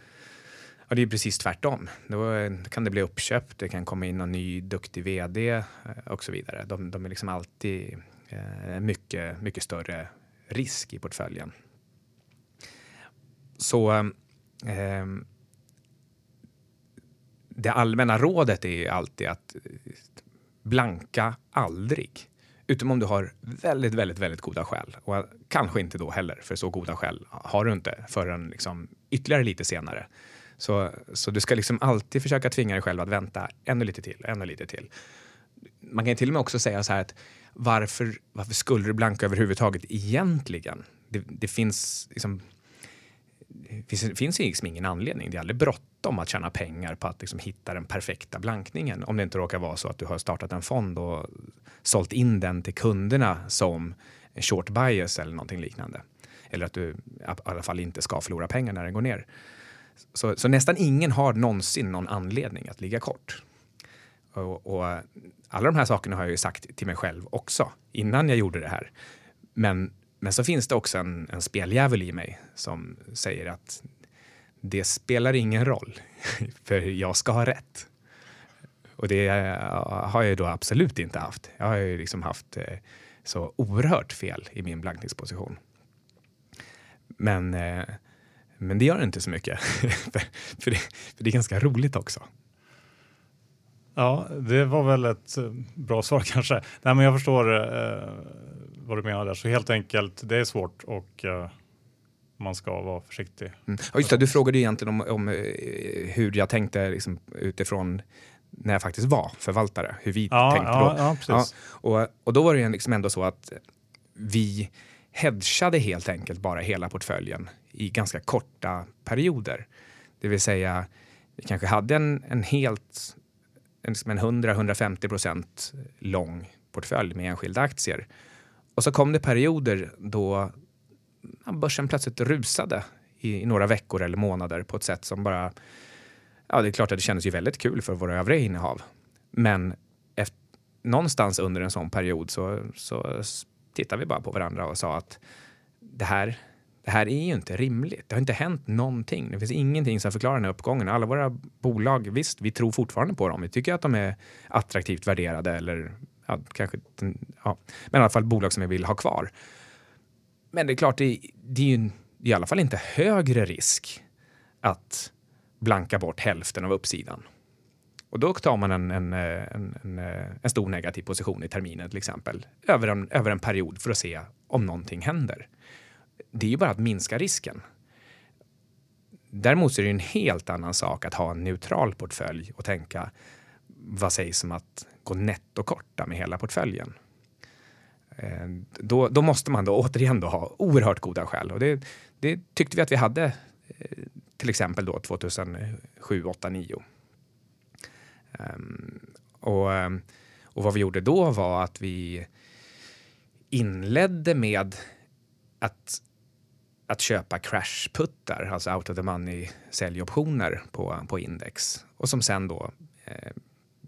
Ja, det är precis tvärtom. Då kan det bli uppköpt, det kan komma in någon ny duktig vd eh, och så vidare. De, de är liksom alltid eh, mycket, mycket större risk i portföljen. Så eh, det allmänna rådet är alltid att blanka aldrig. Utom om du har väldigt, väldigt, väldigt goda skäl. Och kanske inte då heller, för så goda skäl har du inte förrän liksom ytterligare lite senare. Så, så du ska liksom alltid försöka tvinga dig själv att vänta ännu lite till, ännu lite till. Man kan till och med också säga så här att varför, varför skulle du blanka överhuvudtaget egentligen? Det, det finns liksom det finns liksom ingen anledning. Det är aldrig bråttom att tjäna pengar på att liksom hitta den perfekta blankningen. Om det inte råkar vara så att du har startat en fond och sålt in den till kunderna som short bias eller någonting liknande. Eller att du i alla fall inte ska förlora pengar när den går ner. Så, så nästan ingen har någonsin någon anledning att ligga kort. Och, och, eh, alla de här sakerna har jag ju sagt till mig själv också innan jag gjorde det här. Men, men så finns det också en, en speljävel i mig som säger att det spelar ingen roll, för jag ska ha rätt. Och det eh, har jag då absolut inte haft. Jag har ju liksom haft eh, så oerhört fel i min blankningsposition. Men eh, men det gör inte så mycket, för, det, för det är ganska roligt också. Ja, det var väl ett eh, bra svar kanske. Nej, men jag förstår eh, vad du menar där. Så helt enkelt, det är svårt och eh, man ska vara försiktig. Mm. Ja, just det, du frågade egentligen om, om eh, hur jag tänkte liksom, utifrån när jag faktiskt var förvaltare, hur vi ja, tänkte ja, då. Ja, precis. och, och då var det liksom ändå så att vi hedgade helt enkelt bara hela portföljen i ganska korta perioder. Det vill säga, vi kanske hade en, en helt en, liksom en 100-150 procent lång portfölj med enskilda aktier. Och så kom det perioder då börsen plötsligt rusade i, i, några veckor eller månader på ett sätt som bara... Ja, det är klart att det kändes ju väldigt kul för våra övriga innehav. Men efter, någonstans under en sån period så, så tittade vi bara på varandra och sa att det här, det här är ju inte rimligt. Det har inte hänt någonting. Det finns ingenting som förklarar den här uppgången. Alla våra bolag, visst, vi tror fortfarande på dem. Vi tycker att de är attraktivt värderade eller ja, kanske, ja, men i alla fall bolag som vi vill ha kvar. Men det är klart, det, det är ju i alla fall inte högre risk att blanka bort hälften av uppsidan. Och då tar man en, en, en, en, en stor negativ position i terminen till exempel över en, över en period för att se om någonting händer. Det är ju bara att minska risken. Däremot är det en helt annan sak att ha en neutral portfölj och tänka vad sägs om att gå nettokorta med hela portföljen? Eh, då, då, måste man då återigen då ha oerhört goda skäl och det, det tyckte vi att vi hade eh, till exempel då 2007, 8, 9. Um, och, eh, och vad vi gjorde då var att vi inledde med att, att köpa crashputtar, alltså out of the money säljoptioner på, på index och som sen då eh,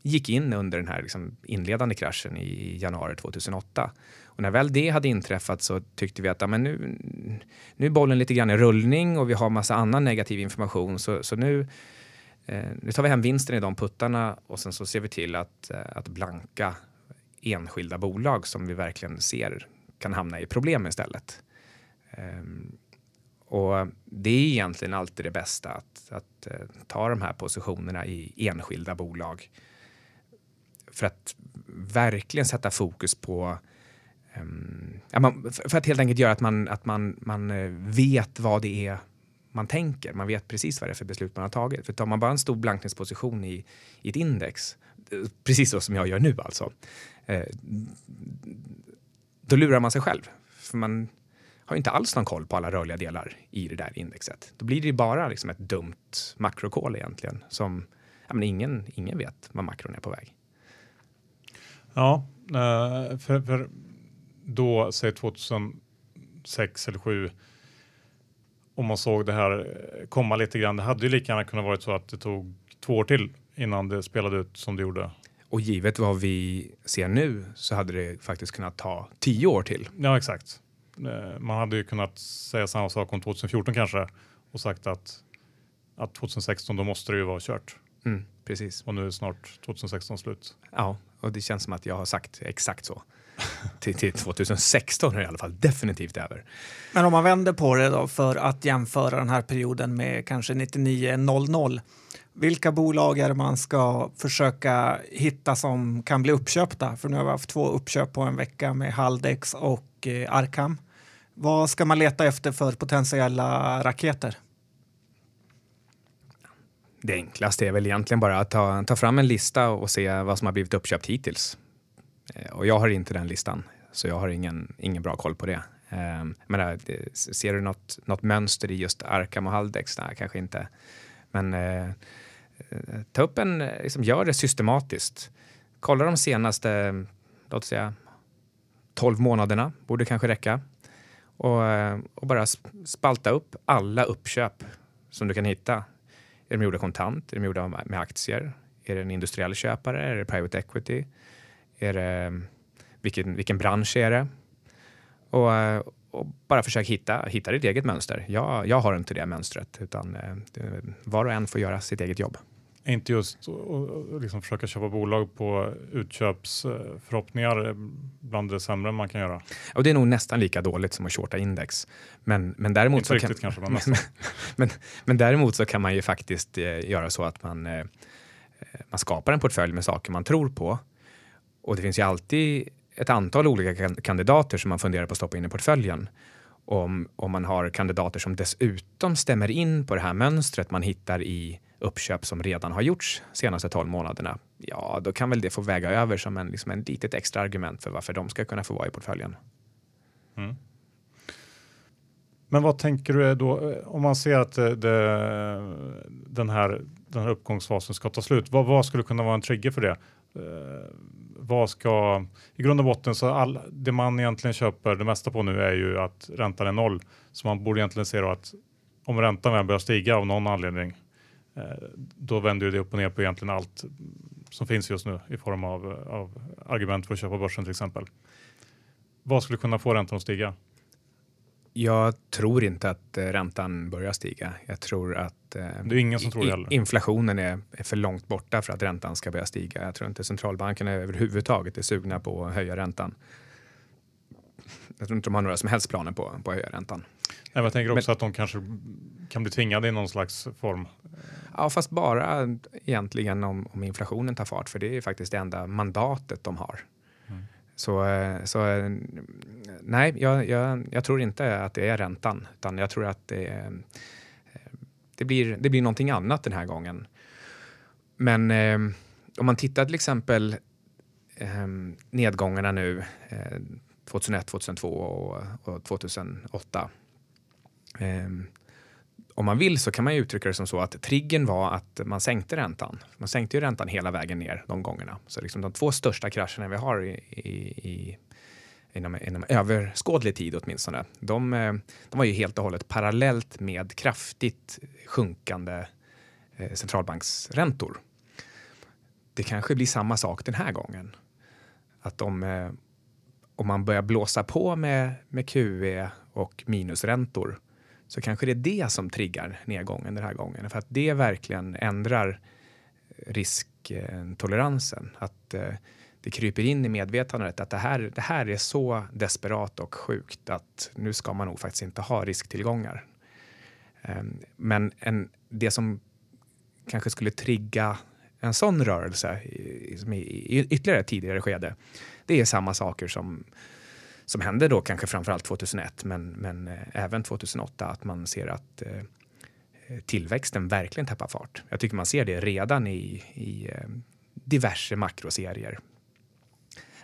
gick in under den här liksom inledande kraschen i januari 2008. Och när väl det hade inträffat så tyckte vi att ja, men nu, nu är bollen lite grann i rullning och vi har massa annan negativ information så, så nu Eh, nu tar vi hem vinsten i de puttarna och sen så ser vi till att, eh, att blanka enskilda bolag som vi verkligen ser kan hamna i problem istället. Um, och det är egentligen alltid det bästa att, att eh, ta de här positionerna i enskilda bolag. För att verkligen sätta fokus på um, för att helt enkelt göra att man, att man, man eh, vet vad det är man tänker. Man vet precis vad det är för beslut man har tagit. För tar man bara en stor blankningsposition i, i ett index, eh, precis så som jag gör nu alltså, eh, då lurar man sig själv. För man har inte alls någon koll på alla rörliga delar i det där indexet. Då blir det bara liksom ett dumt makrokol egentligen som ja, men ingen, ingen vet vad makron är på väg. Ja, eh, för, för då, säg 2006 eller 2007 om man såg det här eh, komma lite grann. Det hade ju lika gärna kunnat varit så att det tog två år till innan det spelade ut som det gjorde. Och givet vad vi ser nu så hade det faktiskt kunnat ta tio år till. Ja, exakt. Eh, man hade ju kunnat säga samma sak om 2014 kanske och sagt att att 2016 då måste det ju vara kört. Mm, precis. Och nu är snart 2016 slut. Ja, och det känns som att jag har sagt exakt så. till, till 2016 är det i alla fall definitivt över. Men om man vänder på det då för att jämföra den här perioden med kanske 99-00. Vilka bolag är det man ska försöka hitta som kan bli uppköpta? För nu har vi haft två uppköp på en vecka med Haldex och eh, Arkham. Vad ska man leta efter för potentiella raketer? Det enklaste är väl egentligen bara att ta, ta fram en lista och se vad som har blivit uppköpt hittills. Eh, och jag har inte den listan, så jag har ingen, ingen bra koll på det. Ehm, men eh, ser du något, något mönster i just Arkham och Haldex? Nej, kanske inte. Men eh, eh ta upp en, liksom, gör det systematiskt. Kolla de senaste, låt säga, 12 månaderna, borde kanske räcka. Och, eh, och bara spalta upp alla uppköp som du kan hitta är de gjorda kontant? Är de gjorda med aktier? Är det en industriell köpare? Är det private equity? Är det, vilken, vilken bransch är det? Och, eh, och bara försök hitta, hitta ditt eget mönster. Jag, jag har inte det mönstret, utan eh, var och en får göra sitt eget jobb. Inte just att liksom försöka köpa bolag på utköpsförhoppningar bland det sämre man kan göra. Och det är nog nästan lika dåligt som att shorta index. Men, men, däremot, Inte så kan, kanske, men, men, men, men, däremot så kan man ju faktiskt eh, göra så att man, eh, man skapar en portfölj med saker man tror på. Och det finns ju alltid ett antal olika kandidater som man funderar på att stoppa in i portföljen. Om, om man har kandidater som dessutom stämmer in på det här mönstret man hittar i uppköp som redan har gjorts senaste 12 månaderna, ja, då kan väl det få väga över som en, liksom en litet extra argument för varför de ska kunna få vara i portföljen. Mm. Men vad tänker du eh, då eh, om man ser att eh, det, det, den, här, den här uppgångsfasen ska ta slut? Vad, vad skulle kunna vara en trigger för det? Eh, vad ska, I grund och botten så all, det man egentligen köper det mesta på nu är ju att räntan är noll. Så man borde egentligen se då att om räntan väl börjar stiga av någon anledning Eh, då vänder det upp och ner på egentligen allt som finns just nu i form av, av argument för att köpa börsen till exempel. Vad skulle kunna få räntan att stiga? Jag tror inte att eh, räntan börjar stiga. Jag tror att eh, det är ingen som tror det inflationen är, är, för långt borta för att räntan ska börja stiga. Jag tror inte centralbankerna överhuvudtaget är sugna på att höja räntan. Jag tror inte de har några som helst planer på, på att höja räntan. Nej, jag tänker också Men, att de kanske kan bli tvingade i någon slags form. Ja, fast bara egentligen om, om inflationen tar fart, för det är faktiskt det enda mandatet de har. Så, eh, så eh, nej, jag, jag, jag, tror inte att det är räntan, utan jag tror att det, eh, det, blir, det blir någonting annat den här gången. Men om man tittar till exempel nedgångarna nu 2001, 2002 och, och 2008 om man vill så kan man ju uttrycka det som så att triggern var att man sänkte räntan. Man sänkte ju räntan hela vägen ner de gångerna. Så liksom de två största krascherna vi har i, i, i inom, inom överskådlig tid åtminstone, de, eh, de var ju helt och hållet parallellt med kraftigt sjunkande eh, centralbanksräntor. Det kanske blir samma sak den här gången. Att om, eh, om man börjar blåsa på med, med QE och minusräntor så kanske det är det som triggar nedgången den här gången. För att det verkligen ändrar risktoleransen. Att eh, det kryper in i medvetandet att det här, det här är så desperat och sjukt att nu ska man nog faktiskt inte ha risktillgångar. Ehm, men en, det som kanske skulle trigga en sån rörelse i, i, i ytterligare tidigare skede, det är samma saker som som hände då kanske framförallt 2001 men, men eh, även 2008 att man ser att eh, tillväxten verkligen tappar fart. Jag tycker man ser det redan i, i eh, diverse makroserier.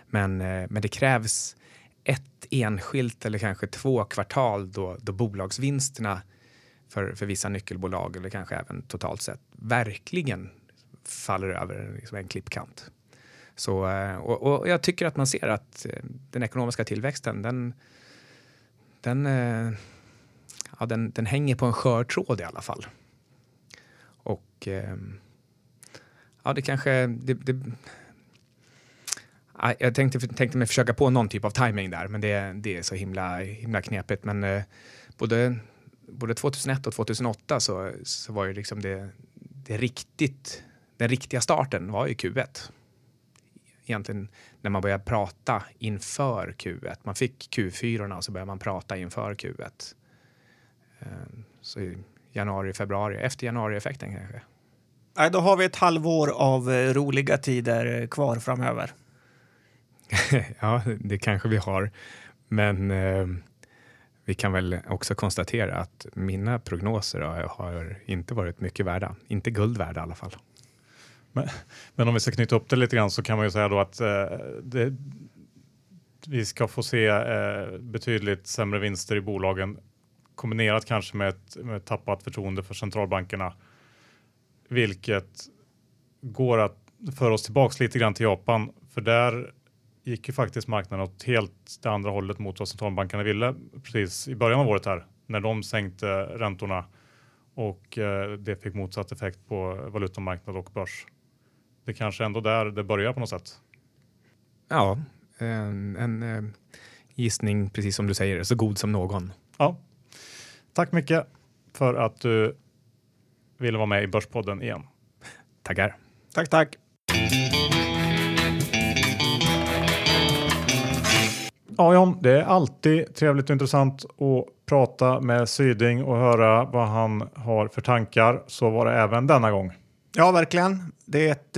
Men, men det krävs ett enskilt eller kanske två kvartal då, då bolagsvinsterna för, för vissa nyckelbolag eller kanske även totalt sett verkligen faller över liksom en klippkant. Så, eh, och, och, jag tycker att man ser att eh, den ekonomiska tillväxten, den, den, eh, ja, den, den hänger på en skör tråd i alla fall. Och ehm, ja, det kanske... Det, det, jag tänkte, tänkte mig försöka på någon typ av timing där, men det, det är så himla, himla knepigt. Men både både 2001 och 2008 så, så var ju liksom det, det riktigt, den riktiga starten var ju Q1. Egentligen när man började prata inför Q1. Man fick Q4 och så började man prata inför Q1. Eh, så i januari, februari, efter januarieffekten kanske. Nej, då har vi ett halvår av eh, roliga tider kvar framöver. ja, det kanske vi har. Men eh, vi kan väl också konstatera att mina prognoser har, har inte varit mycket värda. Inte guld värda i alla fall. Men, men, om vi ska knyta upp det lite grann så kan man ju säga då att eh, det, vi ska få se eh, betydligt sämre vinster i bolagen kombinerat kanske med ett, med ett tappat förtroende för centralbankerna. Vilket går att föra oss tillbaks lite grann till Japan för där gick ju faktiskt marknaden åt helt det andra hållet mot vad centralbankerna ville precis i början av året här när de sänkte räntorna och eh, det fick motsatt effekt på valutamarknad och börs. Det kanske ändå där det börjar på något sätt. Ja, en, en eh, gissning precis som du säger, så god som någon. Ja. Tack mycket för att du ville vara med i Börspodden igen. Tackar. Tack, tack. Ja, John, det är alltid trevligt och intressant att prata med Syding och höra vad han har för tankar. Så var det även denna gång. Ja, verkligen. Det är, ett,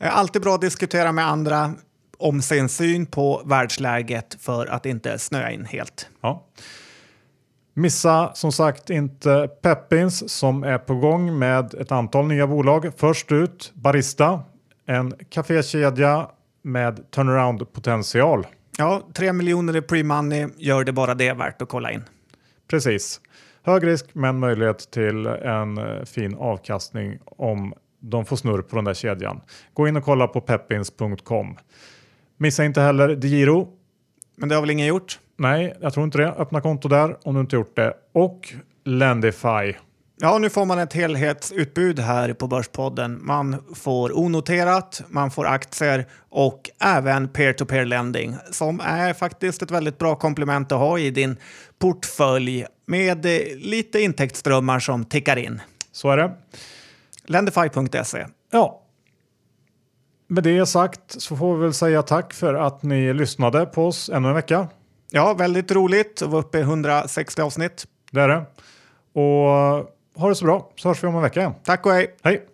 eh, alltid bra att diskutera med andra om sin syn på världsläget för att inte snöa in helt. Ja. Missa som sagt inte Peppins som är på gång med ett antal nya bolag. Först ut Barista, en kafékedja med turnaround potential. Ja, 3 miljoner i pre-money gör det bara det värt att kolla in. Precis. Hög risk men möjlighet till en eh, fin avkastning om de får snurr på den där kedjan. Gå in och kolla på peppins.com. Missa inte heller DeGiro. Men det har väl ingen gjort? Nej, jag tror inte det. Öppna konto där om du inte gjort det. Och Lendify. Ja, nu får man ett helhetsutbud här på Börspodden. Man får onoterat, man får aktier och även peer-to-peer lending som är faktiskt ett väldigt bra komplement att ha i din portfölj med lite intäktsströmmar som tickar in. Så är det. Lendify.se. Ja. Med det sagt så får vi väl säga tack för att ni lyssnade på oss ännu en vecka. Ja, väldigt roligt att vara uppe i 160 avsnitt. Det är det. Och ha det så bra så hörs vi om en vecka igen. Tack och hej! Hej!